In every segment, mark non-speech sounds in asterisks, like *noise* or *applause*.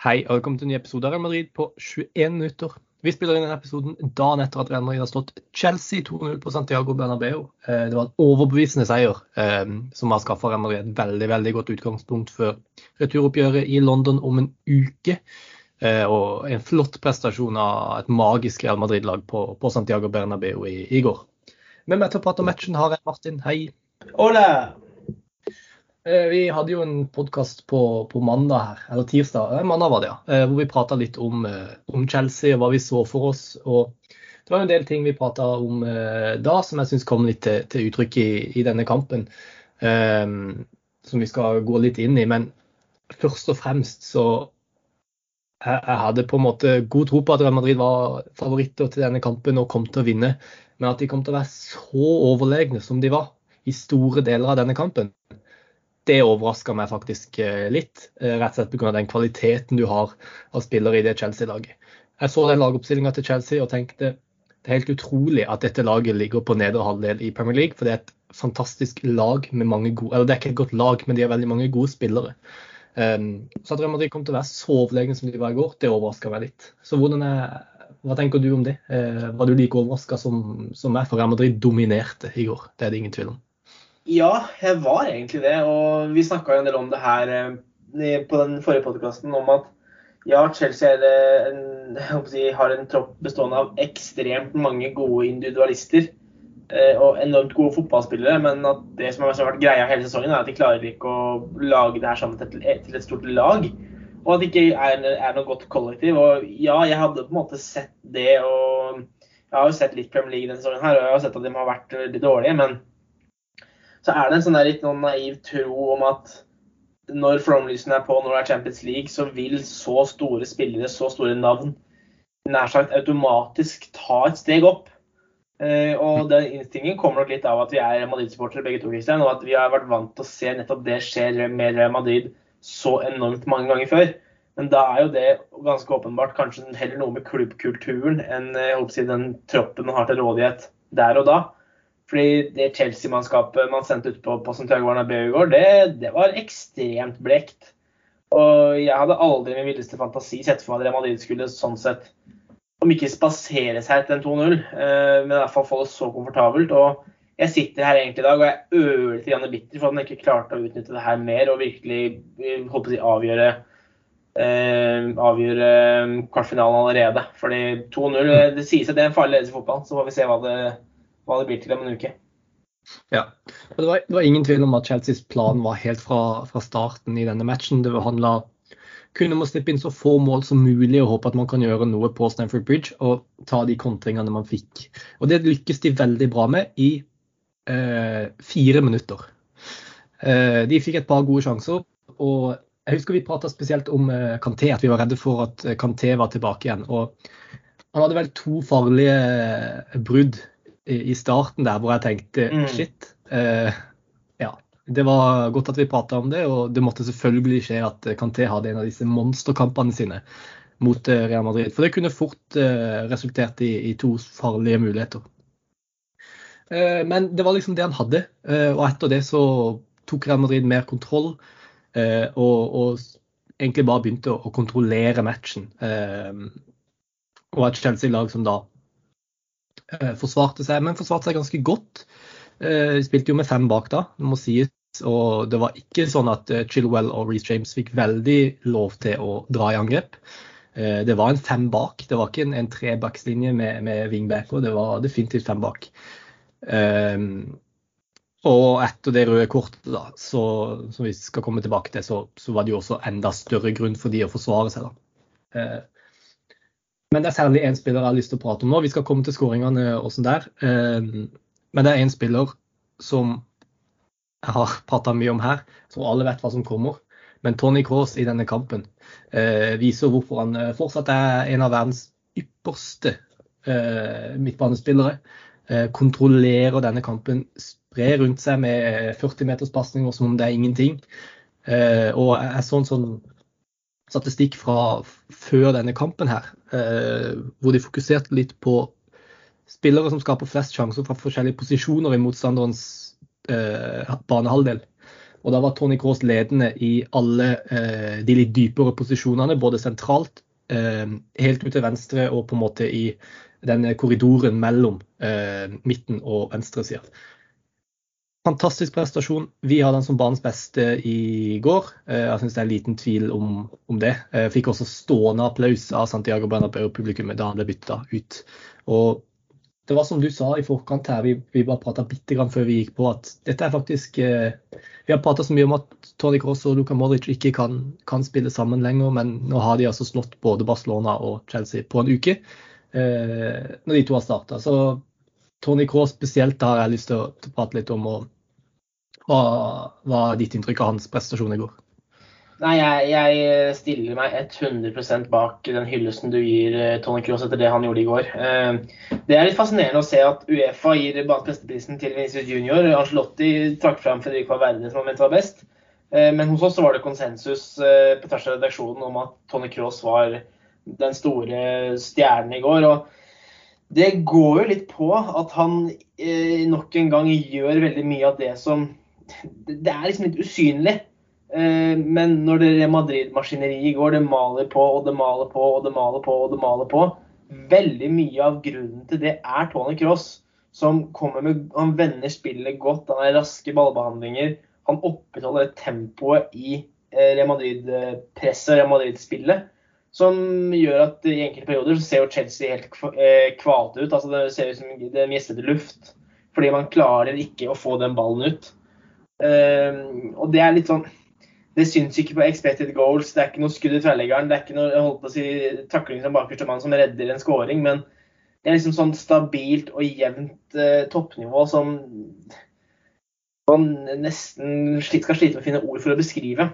Hei og velkommen til en ny episode av Real Madrid på 21 minutter. Vi spiller inn denne episoden dagen etter at Real Madrid har slått Chelsea 2-0 på Santiago Bernabeu. Eh, det var en overbevisende seier eh, som har skaffa Real Madrid et veldig veldig godt utgangspunkt for returoppgjøret i London om en uke. Eh, og en flott prestasjon av et magisk Real Madrid-lag på, Santiago Bernabeu i, i går. Med meg til å prate om matchen har jeg Martin. Hei. Hola! Eh, vi hadde jo en podkast på, på, mandag her, eller tirsdag, eh, mandag var det, ja, eh, hvor vi prata litt om, om, Chelsea og hva vi så for oss. og Det var en del ting vi prata om da som jeg syns kom litt til, til uttrykk i, i, denne kampen. Um, som vi skal gå litt inn i. Men først og fremst så jeg, jeg hadde på en måte god tro på at Real Madrid var favoritter til denne kampen og kom til å vinne. Men at de kom til å være så overlegne som de var i store deler av denne kampen, det overraska meg faktisk eh, litt. Eh, rett og slett pga. den kvaliteten du har av spillere i det Chelsea-laget. Jeg så den lagoppstillinga til Chelsea og tenkte det er helt utrolig at dette laget ligger på nedre halvdel i Premier League. For det er et fantastisk lag med mange gode Eller det er ikke et godt lag, men de har veldig mange gode spillere. Um, så at Real Madrid kom til å være så overlegne som de var i går, det overraska meg litt. Så er, hva tenker du om det? Uh, var du like overraska som, som meg? For Real Madrid dominerte i går, det er det ingen tvil om. Ja, jeg var egentlig det. Og vi snakka en del om det her eh, på den forrige podkasten om at ja, Chelsea eh, en, si, har en tropp bestående av ekstremt mange gode individualister. Eh, og enormt gode fotballspillere, men at det som har vært greia hele sesongen, er at de klarer ikke å lage det her sammen til et, til et stort lag. Og at det ikke er, er, noe godt kollektiv. Og ja, jeg hadde på en måte sett det, og jeg har jo sett litt Premier League denne sesongen her, og jeg har sett at de har vært veldig dårlige. men så er det en sånn der litt noen naiv tro om at når flomlysene er på, når det er Champions League, så vil så store spillere, så store navn, nær sagt automatisk ta et steg opp. Uh, og den innstillingen kommer nok litt av at vi er Madrid-supportere begge to, Christian, og at vi har vært vant til å se nettopp det skjer med Real Madrid så enormt mange ganger før. Men da er jo det ganske åpenbart kanskje heller noe med klubbkulturen enn håper, den troppen man har til rådighet der og da. Fordi det Chelsea-mannskapet man sendte ut på, på Santiago Bernabeu i går, det, det, var ekstremt blekt. Og jeg hadde aldri min villeste fantasi sett for meg at Real Madrid skulle sånn sett, om ikke spasere seg til en 2-0, eh, men i hvert fall få det så komfortabelt. Og jeg sitter her egentlig i dag og jeg er ørlite bitter for at man ikke klarte å utnytte det her mer og virkelig håper jeg, avgjøre eh, avgjøre eh, kvartfinalen allerede. Fordi 2-0 Det sies at det er en farlig ledelse i fotball, så får vi se hva det hva det blir til om en uke. Ja, det var, det var, ingen tvil om at Chelseas plan var helt fra, fra starten i denne matchen. Det handla kun om å slippe inn så få mål som mulig og håpe at man kan gjøre noe på Stamford Bridge og ta de kontringene man fikk. Og Det lykkes de veldig bra med i eh, fire minutter. Eh, de fikk et par gode sjanser. og Jeg husker vi prata spesielt om eh, Kanté, at vi var redde for at eh, Kanté var tilbake igjen. og Han hadde vel to farlige eh, brudd i starten der hvor jeg tenkte mm. shit. Eh, ja, Det var godt at vi prata om det, og det måtte selvfølgelig skje at Kanté hadde en av disse monsterkampene sine mot eh, Real Madrid. For det kunne fort eh, resultert i, i, to farlige muligheter. Eh, men det var liksom det han hadde, eh, og etter det så tok Real Madrid mer kontroll. Eh, og, og, egentlig bare begynte å, å kontrollere matchen. og et Chelsea-lag som da forsvarte seg, men forsvarte seg ganske godt. Eh, de spilte jo med fem bak da, det må sies. Og det var ikke sånn at eh, Chilwell og Reece James fikk veldig lov til å dra i angrep. Det var en fem bak, det var ikke en, en trebackslinje med, med wingbacker. Det var definitivt fem bak. Og etter det røde kortet, da, så, som vi skal komme tilbake til, så, så, var det jo også enda større grunn for de å forsvare seg. da. Men det er særlig én spiller jeg har lyst til å prate om nå. Vi skal komme til skåringene og sånn der. Eh, men det er én spiller som jeg har prata mye om her, så alle vet hva som kommer. Men Tony Cross i denne kampen eh, viser hvorfor han eh, fortsatt er en av verdens ypperste midtbanespillere. Kontrollerer denne kampen, sprer rundt seg med 40 meters pasninger som om det er ingenting. Og er sånn sånn statistikk fra før denne kampen her, eh, hvor de fokuserte litt på spillere som skaper flest sjanser fra forskjellige posisjoner i motstanderens eh, banehalvdel. Og da var Tony Cross ledende i alle eh, de litt dypere posisjonene, både sentralt, helt ut til venstre og på en måte i den korridoren mellom midten og venstresida. Fantastisk prestasjon. Vi har den som banens beste i går. Eh, jeg syns det er en liten tvil om, om det. Jeg eh, fikk også stående applaus av Santiago Bernabeu-publikummet da han ble bytta ut. Og det var som du sa i forkant her, vi, vi bare prata bitte grann før vi gikk på, at dette er faktisk eh, Vi har prata så mye om at Tony Cross og Luka Modric ikke kan, kan, spille sammen lenger, men nå har de altså slått både Barcelona og Chelsea på en uke. Eh, når de to har starta. Så Tony Cross spesielt har jeg lyst til å prate litt om. og Hva var ditt inntrykk av hans prestasjon i går? Nei, jeg, jeg, stiller meg 100% bak den hyllesten du gir eh, Tony Cross etter det han gjorde i går. Eh, det er litt fascinerende å se at Uefa gir besteprisen til Vinicius Junior. Angelotti trakk fram Fredrik Valverde som han mente var best. Eh, men hos oss var det konsensus på tvers av redaksjonen om at Tony Cross var den store stjernen i går. og det går jo litt på at han eh, nok en gang gjør veldig mye av det som Det er liksom litt usynlig. Eh, men når det Madrid-maskineriet går, det maler på og det maler på og det maler på og det maler på Veldig mye av grunnen til det er Tony Cross, som kommer med Han vender spillet godt, han har raske ballbehandlinger. Han opprettholder tempoet i eh, Real Madrid-presset og Real Madrid-spillet som gjør at i enkelte perioder så ser jo Chelsea helt eh, kvalte ut. altså Det ser ut som det mjestete luft. Fordi man klarer ikke å få den ballen ut. Uh, og det er litt sånn Det syns ikke på expected goals. Det er ikke noe skudd i tverrleggeren. Det er ikke noe holdt på å si, takling som bakerste mann som redder en scoring. Men det er liksom sånn stabilt og jevnt uh, toppnivå som man nesten skal slite med å finne ord for å beskrive.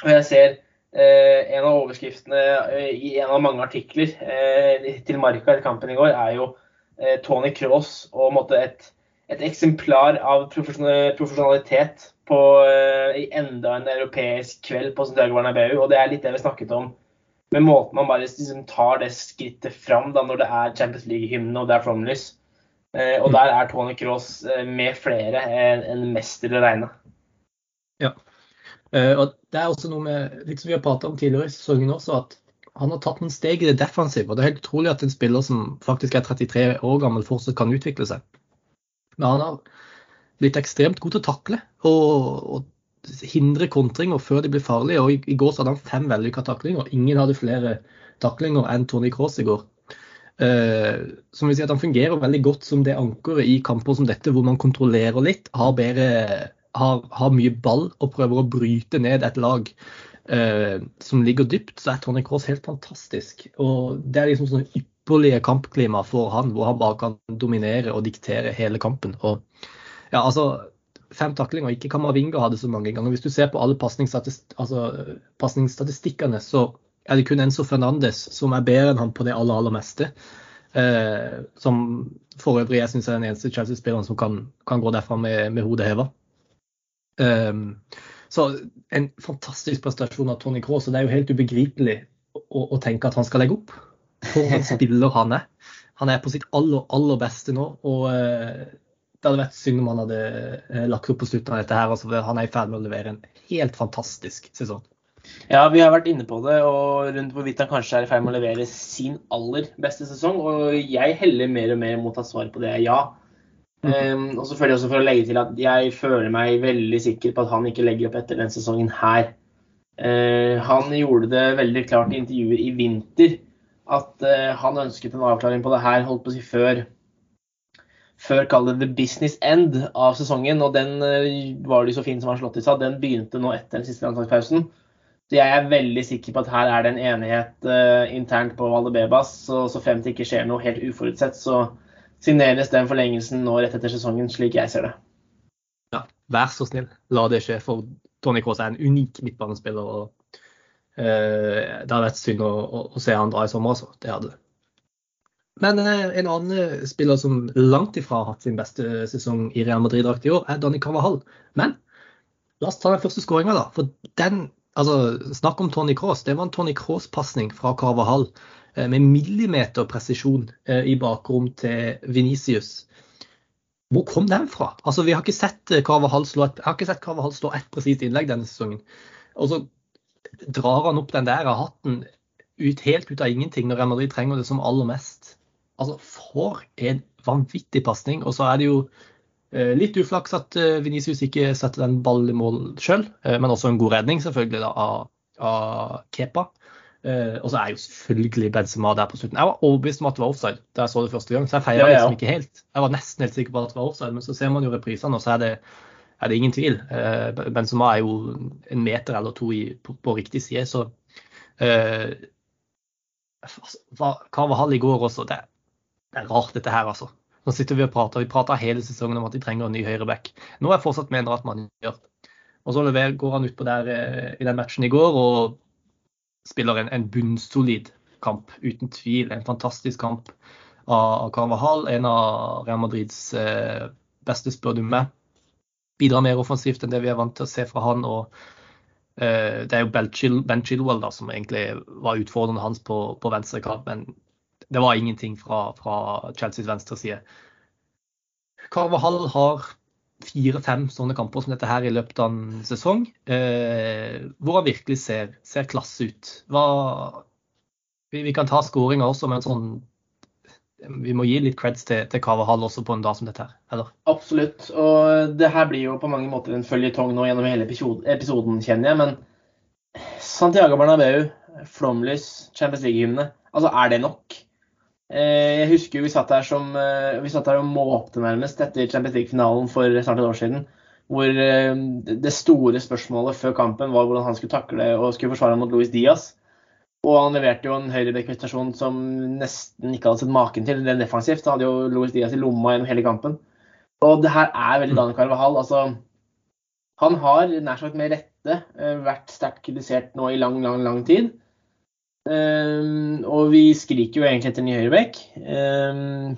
Og jeg ser Eh, en av overskriftene eh, i en av mange artikler eh, til Marca i kampen i går, er jo Tony Cross og måtte, et, et, eksemplar av profesjonalitet på, i enda en europeisk kveld på Santiago Bernabeu. Og det er litt det vi snakket om med måten man bare liksom, tar det skrittet fram da, når det er Champions League-hymne og det er flomlys. og mm. der er Tony Cross med flere en, en mester å regne. Ja. Uh, og det er også noe med, litt som vi har pratet om tidligere i sesongen også, at han har tatt noen steg i det defensive. og Det er helt utrolig at en spiller som faktisk er 33 år gammel, fortsatt kan utvikle seg. Men han har blitt ekstremt god til å takle og, og hindre kontringer før de blir farlige. og I, i går så hadde han fem vellykka taklinger. Ingen hadde flere taklinger enn Tony Cross i går. Uh, som vil si at Han fungerer veldig godt som det ankeret i kamper som dette, hvor man kontrollerer litt, har bedre har, har, mye ball og prøver å bryte ned et lag eh, som ligger dypt, så er Tony Cross helt fantastisk. Og Det er liksom sånn ypperlige kampklima for han, hvor han bare kan dominere og diktere hele kampen. Og ja, altså, Fem taklinger, ikke Kamavinga hadde så mange ganger. Hvis du ser på alle pasningsstatistikkene, altså, så er det kun Enzo Fernandes som er bedre enn han på det aller, aller meste. Eh, som for øvrig jeg syns er den eneste Chelsea-spilleren som kan, kan, gå derfra med, med hodet heva. Um, så en fantastisk prestasjon av Tony Cross. Og det er jo helt ubegripelig å, å tenke at han skal legge opp. For en spiller han er. Han er på sitt aller, aller beste nå. Og uh, det hadde vært synd om han hadde uh, lagt opp på slutten av dette her. Altså, han er i ferd med å levere en helt fantastisk sesong. Ja, vi har vært inne på det, og rundt hvorvidt han kanskje er i ferd med å levere sin aller beste sesong. Og jeg heller mer og mer mot at svaret på det ja. Um, og jeg også for å legge til at jeg føler meg veldig sikker på at han ikke legger opp etter denne sesongen her. Uh, han gjorde det veldig klart i intervjuer i vinter at uh, han ønsket en avklaring på det her holdt på å si før før kall det the business end av sesongen. Og den uh, var det så fin som han slått i seg. den begynte nå etter den siste landslagspausen. Så jeg er veldig sikker på at her er det en enighet internt på Valdebebas. Så, så frem til ikke skjer noe helt uforutsett, så signeres den forlengelsen nå rett etter sesongen, slik jeg ser det. Ja, vær så snill, la det skje. For Tony Kaas er en unik midtbanespiller. og uh, Det hadde vært synd å, å, å, se han dra i sommer, altså. Det hadde det. Men uh, en annen spiller som langt ifra har hatt sin beste sesong i Real Madrid-drakt i år, er Danny Carvahall. Men la oss ta den første skåringa, da. For den Altså, Snakk om Tony Cross. Det var en Tony Cross-pasning fra Carvahall Eh, med millimeterpresisjon eh, i bakrom til Venicius. hvor kom den fra? Altså, vi har ikke sett Carvahall slå et, jeg har ikke sett Carvahall slå ett presist innlegg denne sesongen. Og så drar han opp den der av hatten ut, helt ut av ingenting når Real trenger det som aller mest. Altså, For en vanvittig pasning. Og så er det jo eh, litt uflaks at eh, Venicius ikke setter den ballen i mål sjøl, eh, men også en god redning selvfølgelig da, av, av Kepa. Uh, og så er jo selvfølgelig Benzema der på slutten. Jeg var overbevist om at det var offside da jeg så det første gang, så jeg feira ja, ja. liksom ikke helt. Jeg var nesten helt sikker på at det var offside, men så ser man jo reprisene, og så er det, er det ingen tvil. Uh, Benzema er jo en meter eller to i, på, på, riktig side, så uh, Carvahall i går også, det, det, er rart dette her, altså. Nå sitter vi og prater, vi prater hele sesongen om at de trenger en ny høyreback. Nå er jeg fortsatt mener at man gjør. Og så går han utpå der i den matchen i går og spiller en, en bunnsolid kamp, uten tvil. En fantastisk kamp av Carvahall. En av Real Madrids eh, beste, spør du meg. Bidrar mer offensivt enn det vi er vant til å se fra han. og eh, Det er jo Ben, Chil ben Chilwell da, som egentlig var utfordrende hans på, på venstre kant, men det var ingenting fra, fra Chelseas venstre side. Carvahall har fire-fem sånne kamper som dette her i løpet av en sesong, eh, hvor han virkelig ser, ser klasse ut. Hva, vi, vi, kan ta skåringa også, men sånn vi må gi litt creds til, til Carvahall også på en dag som dette her, eller? Absolutt. Og det her blir jo på mange måter en føljetong nå gjennom hele episoden, kjenner jeg. Men Santiago Bernabeu, flomlys, Champions League-hymne. Altså, er det nok? Eh, jeg husker vi satt her, som, eh, vi satt her og måpte nærmest etter Champions League-finalen for snart et år siden. Hvor eh, det store spørsmålet før kampen var hvordan han skulle takle og skulle forsvare mot Luis Diaz. Og han leverte jo en høyrebekkprestasjon som nesten ikke hadde sett maken til. Rent defensivt Han hadde jo Luis Diaz i lomma gjennom hele kampen. Og det her er veldig Daniel Carvahall. Altså, han har nær sagt med rette vært sterkt kritisert nå i lang, lang, lang tid. Um, og vi skriker jo egentlig etter ny høyrebekk. Um,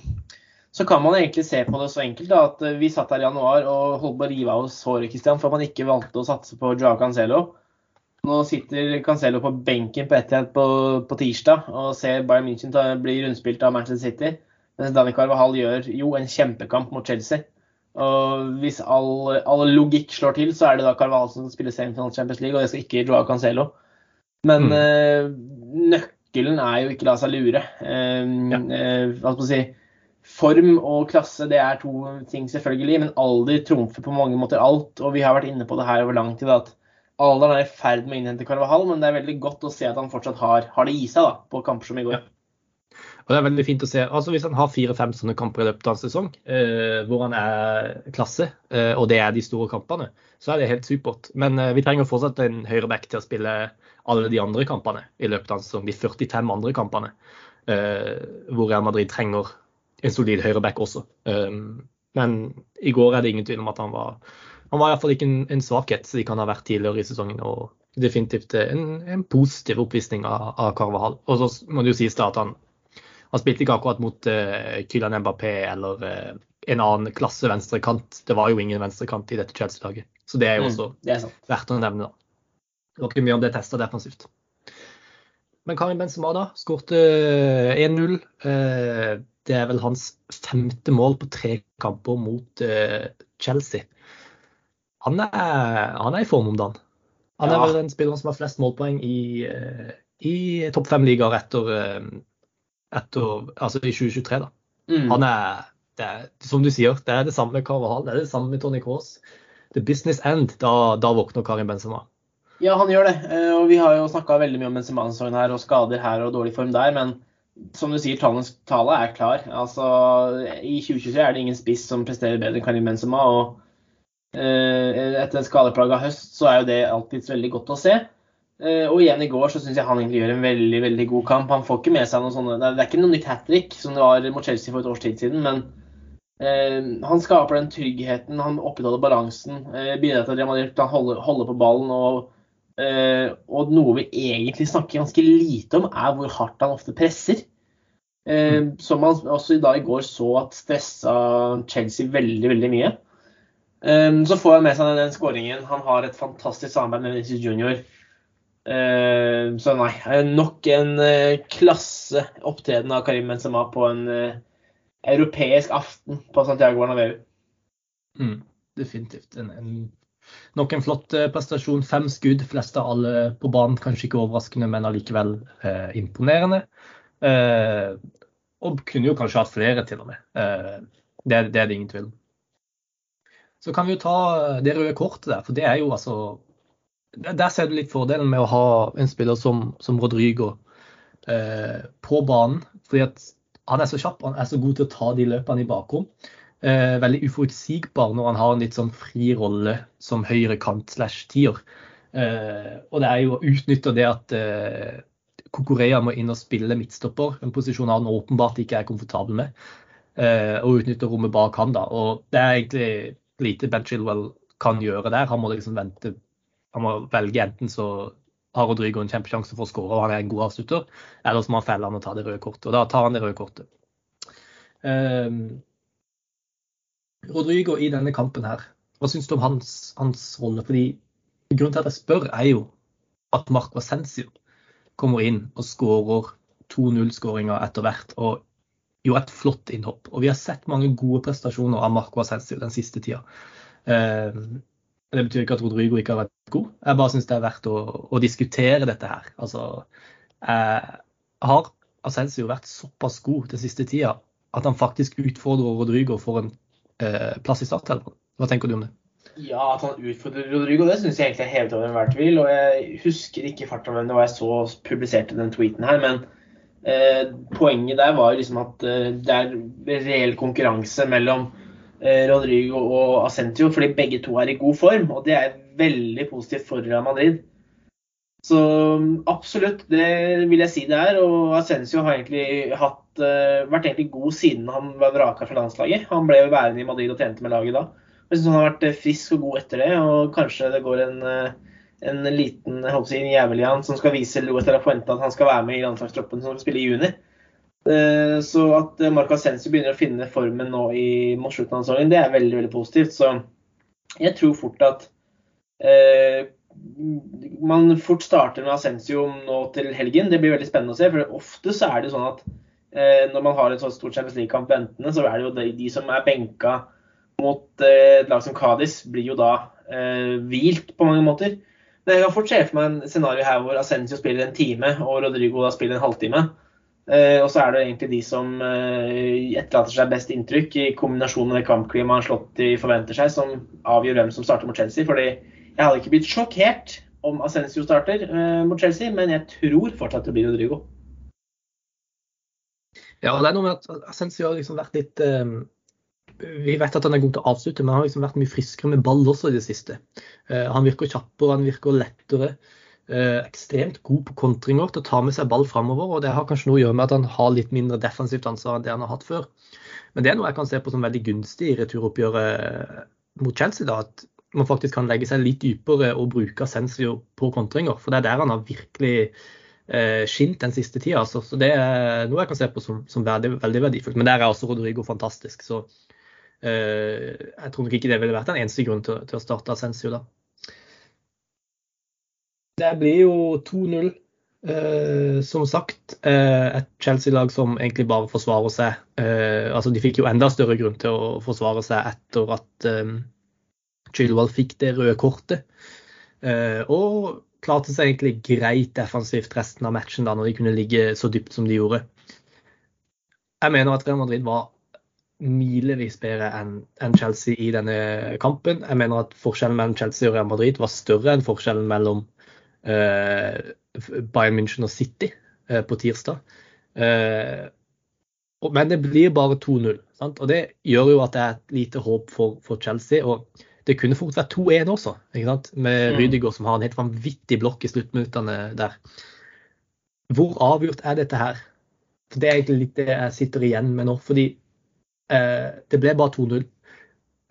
så kan man egentlig se på det så enkelt da, at vi satt her i januar og holdt på å rive av oss håret Christian, for man ikke valgte å satse på Joao Cancelo. Nå sitter Cancelo på benken på Etihad på, på tirsdag og ser Bayern München ta, bli rundspilt av Manchester City. Mens Dani Carvahall gjør jo en kjempekamp mot Chelsea. Og hvis all, all logikk slår til, så er det da Carvahall som spiller semifinale Champions League, og det skal ikke Joao Cancelo. Men mm. eh, nøkkelen er jo ikke la seg lure. Eh, ja. eh, hva skal man si, Form og klasse det er to ting, selvfølgelig, men alder trumfer på mange måter alt. Og vi har vært inne på det her over lang tid, at alderen er i ferd med å innhente Carvahall, men det er veldig godt å se at han fortsatt har, har det i seg da, på kamper som i går. Ja. Og det er veldig fint å se. altså Hvis han har fire-fem sånne kamper i løpet av en sesong, eh, hvor han er klasse, eh, og det er de store kampene, så er det helt supert. Men eh, vi trenger fortsatt en høyreback til å spille alle de andre kampene i løpet av en sesong. De 45 andre kampene uh, hvor Real Madrid trenger en solid høyreback også. Um, men i går er det ingen tvil om at han var han var iallfall ikke en, en svakhet de kan ha vært tidligere i sesongen. og Definitivt en, en positiv oppvisning av, av Carvahall. Og så må det jo sies da at han, han spilte ikke akkurat mot uh, Kylian Mbappé eller uh, en annen klasse venstrekant. Det var jo ingen venstrekant i dette Chelsea-laget. Så det er jo mm, også mm, er verdt å nevne. da. Det var ikke mye om det testa defensivt. Men Karin Benzema da, skårte 1-0. Eh, det er vel hans femte mål på tre kamper mot Chelsea. Han er, han er i form om dagen. Han er ja. vel den spilleren som har flest målpoeng i, i topp fem-ligaer etter, etter, altså i 2023. da. Mm. Han er, det er, som du sier, det er det samme med Carvahal, det er det samme med Tony Cross. The business end, da, da våkner Karin Benzema. Ja, han gjør det. Eh, og vi har jo snakka veldig mye om Benzema-sesongen her, og skader her og dårlig form der. Men som du sier, tallenes tale er klar. Altså, I 2023 er det ingen spiss som presterer bedre enn Karim Benzema. og eh, etter en skadeplaga høst, så er jo det alltids veldig godt å se. Eh, og igjen i går så syns jeg han egentlig gjør en veldig veldig god kamp. Han får ikke med seg noe sånne, Det er ikke noe nytt hat trick som det var mot Chelsea for et års tid siden, men eh, han skaper den tryggheten, han opprettholder balansen. Eh, bidrar til at Real kan holde, på ballen og eh, og noe vi egentlig snakker ganske lite om, er hvor hardt han ofte presser. Uh, som man også i dag i går så at stressa Chelsea veldig, veldig mye. Um, så får han med seg den skåringen. Han har et fantastisk samarbeid med Vinicius Junior. Uh, så nei, nok en klasse opptreden av Karim Benzema på en europeisk aften på Santiago Bernabeu. Mm, definitivt. En, en, nok en flott eh, prestasjon. Fem skudd, flest av alle på banen. Kanskje ikke overraskende, men allikevel eh, imponerende. Eh, og kunne jo kanskje hatt flere, til og med. Eh, det, det, er det ingen tvil om. Så kan vi jo ta det røde kortet der, for det er jo altså Der ser du litt fordelen med å ha en spiller som, som Rodrigo eh, på banen. fordi at han er så kjapp, han er så god til å ta de løpene i bakrom. Eh, veldig uforutsigbar når han har en litt sånn fri rolle som høyrekant slash tier. Eh, og det er jo å utnytte det at eh, Kokorea må inn og spille midtstopper, en posisjon han åpenbart ikke er komfortabel med. Eh, og utnytte rommet bak han da. Og det er egentlig lite Ben Chilwell kan gjøre der. Han må liksom vente. Han må velge enten så har Rodrigo en kjempesjanse for å skåre, og han er en god avslutter, eller så må han felle han og ta det røde kortet. Og da tar han det røde kortet. Um, Rodrigo i denne kampen her, hva syns du om hans, hans rolle? Fordi Grunnen til at jeg spør, er jo at Marco Ascencio kommer inn og skårer 2-0-skåringer etter hvert. Og jo et flott innhopp. Og vi har sett mange gode prestasjoner av Marco Ascencio den siste tida. Eh, det betyr ikke at Rodrigo ikke har vært god. Jeg bare syns det er verdt å, å, diskutere dette her. Altså, eh, har Ascencio vært såpass god den siste tida at han faktisk utfordrer Rodrigo for en eh, plass i starttelefon? Hva tenker du om det? Ja, at han utfordrer Rodrigo, det syns jeg egentlig er hevet over enhver tvil. Og jeg husker ikke farta hvem det var jeg så publiserte den tweeten her, men eh, poenget der var liksom at eh, det er reell konkurranse mellom Rodrigo og Ascentio, fordi begge to er i god form. Og det er veldig positivt for Real Madrid. Så absolutt, det vil jeg si det er. Og Ascencio har egentlig hatt, uh, vært egentlig god siden han var vraka fra landslaget. Han ble jo værende i Madrid og trente med laget da. Jeg syns han har vært eh, frisk og god etter det, og kanskje det går en, eh, en liten jeg håper en jævel i han som skal vise Luis de at han skal være med i landslagstroppen som skal spille i juni. Eh, så at Marca Sensi begynner å finne formen nå i mot slutten av sesongen, det er veldig veldig positivt. Så jeg tror fort at eh, man fort starter med Ascensio nå til helgen. Det blir veldig spennende å se. for Ofte så er det sånn at eh, når man har en så stor Champions League-kamp ventende, så er det jo de, de som er benka mot eh, et lag som Cádiz blir jo da eh, hvilt på mange måter. Men jeg kan fort se for meg en scenario her hvor Ascensio spiller en time og Rodrigo da spiller en halvtime. Eh, og så er det egentlig de som eh, etterlater seg best inntrykk i kombinasjon med det kampklimaet Slåtti forventer seg, som avgjør hvem som starter mot Chelsea. fordi jeg hadde ikke blitt sjokkert om Ascensio starter eh, mot Chelsea, men jeg tror fortsatt det blir Rodrigo. Ja, det er noe med at Ascensio har liksom vært litt vi vet at han er god til å avslutte, men han har liksom vært mye friskere med ball også i det siste. Han virker kjappere, han virker lettere. Uh, ekstremt god på kontringer til å ta med seg ball framover. Og det har kanskje noe å gjøre med at han har litt mindre defensivt ansvar enn det han har hatt før. Men det er noe jeg kan se på som veldig gunstig i returoppgjøret mot Chelsea. da, at man faktisk kan legge seg litt dypere og bruke Ascensio på kontringer. For det er der han har virkelig eh, skint den siste tida. Altså. Så det er noe jeg kan se på som, som veldig, veldig verdifullt. Men der er også Rodrigo fantastisk. Så Eh, jeg tror nok ikke det ville vært den eneste grunnen til, til å starte Sensio da. Det blir jo 2-0. Eh, som sagt, eh, et Chelsea-lag som egentlig bare forsvarer seg. Eh, altså De fikk jo enda større grunn til å forsvare seg etter at eh, Chilwell fikk det røde kortet. Eh, og klarte seg egentlig greit defensivt resten av matchen da, når de kunne ligge så dypt som de gjorde. Jeg mener at Real Madrid var milevis bedre enn Chelsea i denne kampen. Jeg mener at forskjellen mellom Chelsea og Real Madrid var større enn forskjellen mellom Bayern München og City uh, på tirsdag. Uh, men det blir bare 2-0. Og det gjør jo at det er et lite håp for, for Chelsea. og det kunne fort vært 2-1 også, med mm. Rydiger som har en helt vanvittig blokk i sluttminuttene der. Hvor avgjort er dette her? For Det er egentlig litt det jeg sitter igjen med nå. fordi Eh, det ble bare 2-0,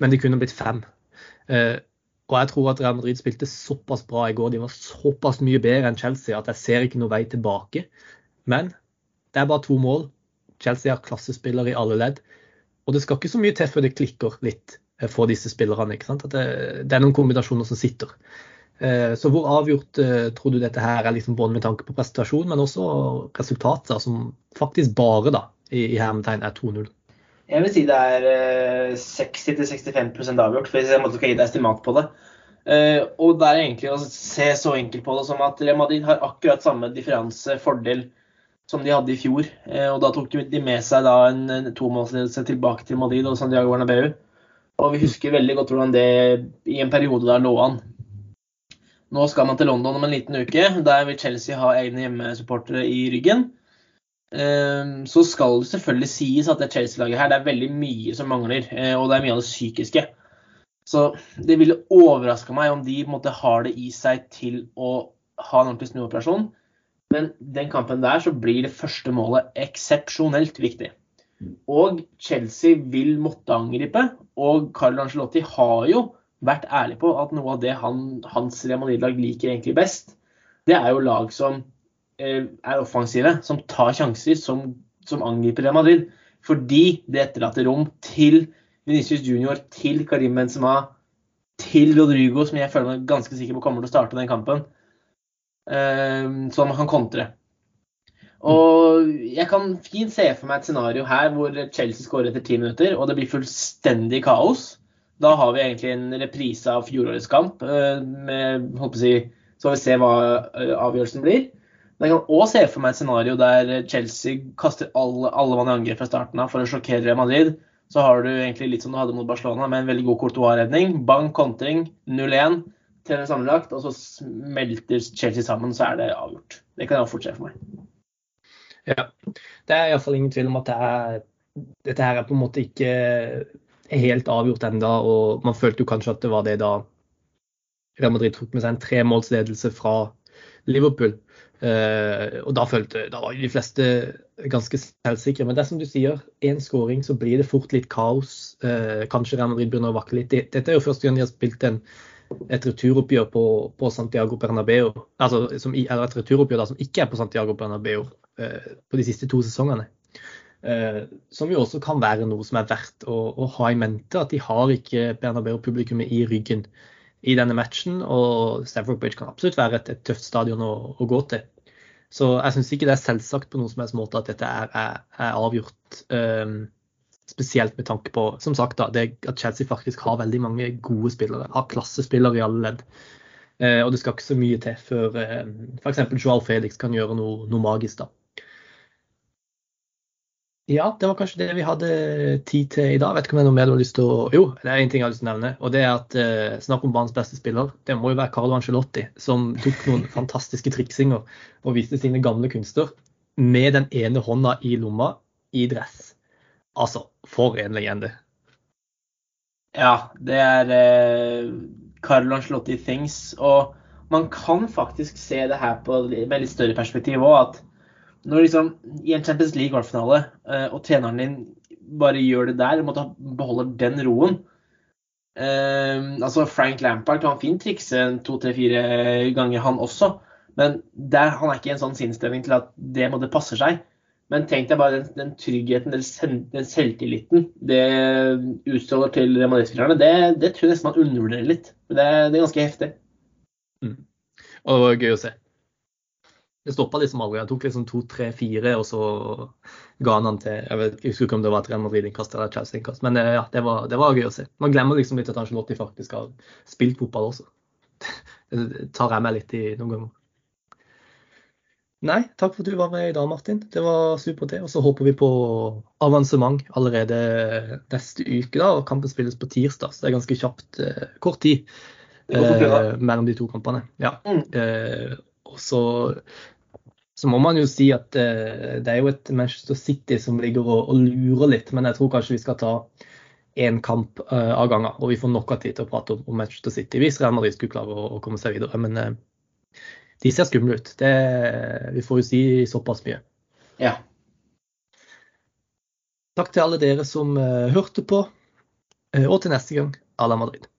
men det kunne blitt fem. Eh, og jeg tror at Real Madrid spilte såpass bra i går, de var såpass mye bedre enn Chelsea at jeg ser ikke noe vei tilbake. Men det er bare to mål. Chelsea har klassespillere i alle ledd. Og det skal ikke så mye til før det klikker litt eh, for disse spillerne. ikke sant? At det, det er noen kombinasjoner som sitter. Så hvor avgjort tror du dette her er liksom både med tanke på prestasjon, men også resultater som faktisk bare da, i hermetegn er 2-0? Jeg vil si det er 60-65% avgjort, hvis jeg måtte gi deg estimat på det. Uh, og det er egentlig å se så enkelt på det som at Real Madrid har akkurat samme differanse, fordel, som de hadde i fjor. Uh, og da tok de med seg da en tomålsledelse tilbake til Madrid og Santiago Bernabeu. Og vi husker veldig godt hvordan det i en periode der lå an. Nå skal man til London om en liten uke. Der vil Chelsea ha egne hjemmesupportere i ryggen. Uh, så skal det selvfølgelig sies at det Chelsea-laget her, det er veldig mye som mangler. Og det er mye av det psykiske. Så det ville overraska meg om de måte, har det i seg til å ha en ordentlig snuoperasjon. Men den kampen der så blir det første målet eksepsjonelt viktig. Og Chelsea vil måtte angripe. Og Carlo Angelotti har jo vært ærlig på at noe av det han, hans Real Madrid-lag liker egentlig best, det er jo lag som eh, er offensive, som tar sjanser, som, som angriper Real Madrid. Fordi det etterlater rom til Venicius Junior til Karim Benzema til Rodrigo, som jeg føler meg ganske sikker på kommer til å starte den kampen. Som så man kan kontre. Og jeg kan fint se for meg et scenario her hvor Chelsea skårer etter ti minutter, og det blir fullstendig kaos. Da har vi egentlig en reprise av fjorårets kamp. Med, håper jeg, så får vi se hva uh, avgjørelsen blir. Men jeg kan òg se for meg et scenario der Chelsea kaster alle, alle mann i angrep fra starten av for å sjokkere Madrid. Så har du egentlig litt som du hadde mot Barcelona, med en veldig god Courtois-redning. Bang, kontring, 0-1 Trener sammenlagt, og så smelter Chelsea sammen, så er det avgjort. Det kan jeg fort se for meg. Ja. Det er iallfall ingen tvil om at det er, dette her er på en måte ikke helt avgjort enda, og man følte jo kanskje at det var det da Real Madrid tok med seg en tremålsledelse fra Liverpool. Uh, og da følte da var de fleste ganske selvsikre. Men det er som du sier, én skåring, så blir det fort litt kaos. Uh, kanskje Real Madrid begynner å vakle litt. Dette er jo første gang de har spilt en, et returoppgjør på, på, Santiago Bernabeu. Altså, som, eller et returoppgjør da, som ikke er på Santiago Bernabeu uh, på de siste to sesongene. som jo også kan være noe som er verdt å, å ha i mente. At de har ikke Bernabeu-publikummet i ryggen i denne matchen. Og Stamford Bridge kan absolutt være et, et tøft stadion å, å, gå til. Så jeg syns ikke det er selvsagt på noen som helst måte at dette er, er, er avgjort. Um, spesielt med tanke på som sagt da, det, at Chelsea faktisk har veldig mange gode spillere. Har klassespillere i alle ledd. Uh, og det skal ikke så mye til før uh, f.eks. Joel Felix kan gjøre noe, noe magisk. da. Ja, det var kanskje det vi hadde tid til i dag. Vet ikke om det er noe mer du har lyst til å Jo, det er en ting jeg har lyst til å nevne. Og det er at eh, snakk om banens beste spiller. Det må jo være Carlo Angelotti, som tok noen *laughs* fantastiske triksinger og viste sine gamle kunster med den ene hånda i lomma i dress. Altså, for en legende. Ja, det er eh, Carlo Angelotti things. Og man kan faktisk se det her på, med litt større perspektiv òg, at når liksom i en Champions League-kvartfinale, uh, og treneren din bare gjør det der, måtte beholde den roen uh, altså Frank Lampard kan fint trikse to-tre-fire ganger, han også. Men der, han er ikke i en sånn sinnsstemning til at det måtte passe seg. Men tenk deg bare den, den tryggheten, den, den, selvtilliten det utstråler til Madrid-spillerne. Det, det, tror jeg nesten man undervurderer litt. Det, det, er ganske heftig. Mm. Og det var gøy å se. Det stoppa liksom aldri. Han tok liksom to, tre, fire, og så ga han han til Jeg vet jeg husker ikke om det var et Real Madrid-innkast eller Chelsea-innkast, men eh, ja, det var, det var, gøy å se. Man glemmer liksom litt at Angelotti faktisk har spilt fotball også. *laughs* Det tar jeg meg litt i noen ganger. Nei, takk for at du var med i dag, Martin. Det var supert, det. Og så håper vi på avansement allerede neste uke. da, og Kampen spilles på tirsdag, så det er ganske kjapt. Eh, kort tid eh, mellom de to kampene. Ja. Mm. Eh, og så så må man jo si at uh, det er jo et Manchester City som ligger og, og, lurer litt. Men jeg tror kanskje vi skal ta én kamp uh, av gangen. Og vi får nok av tid til å prate om, om Manchester City hvis Real Madrid skulle klare å, å, komme seg videre. Men uh, de ser skumle ut. Det, vi får jo si såpass mye. Ja. Takk til alle dere som hørte på. og til neste gang, à la Madrid.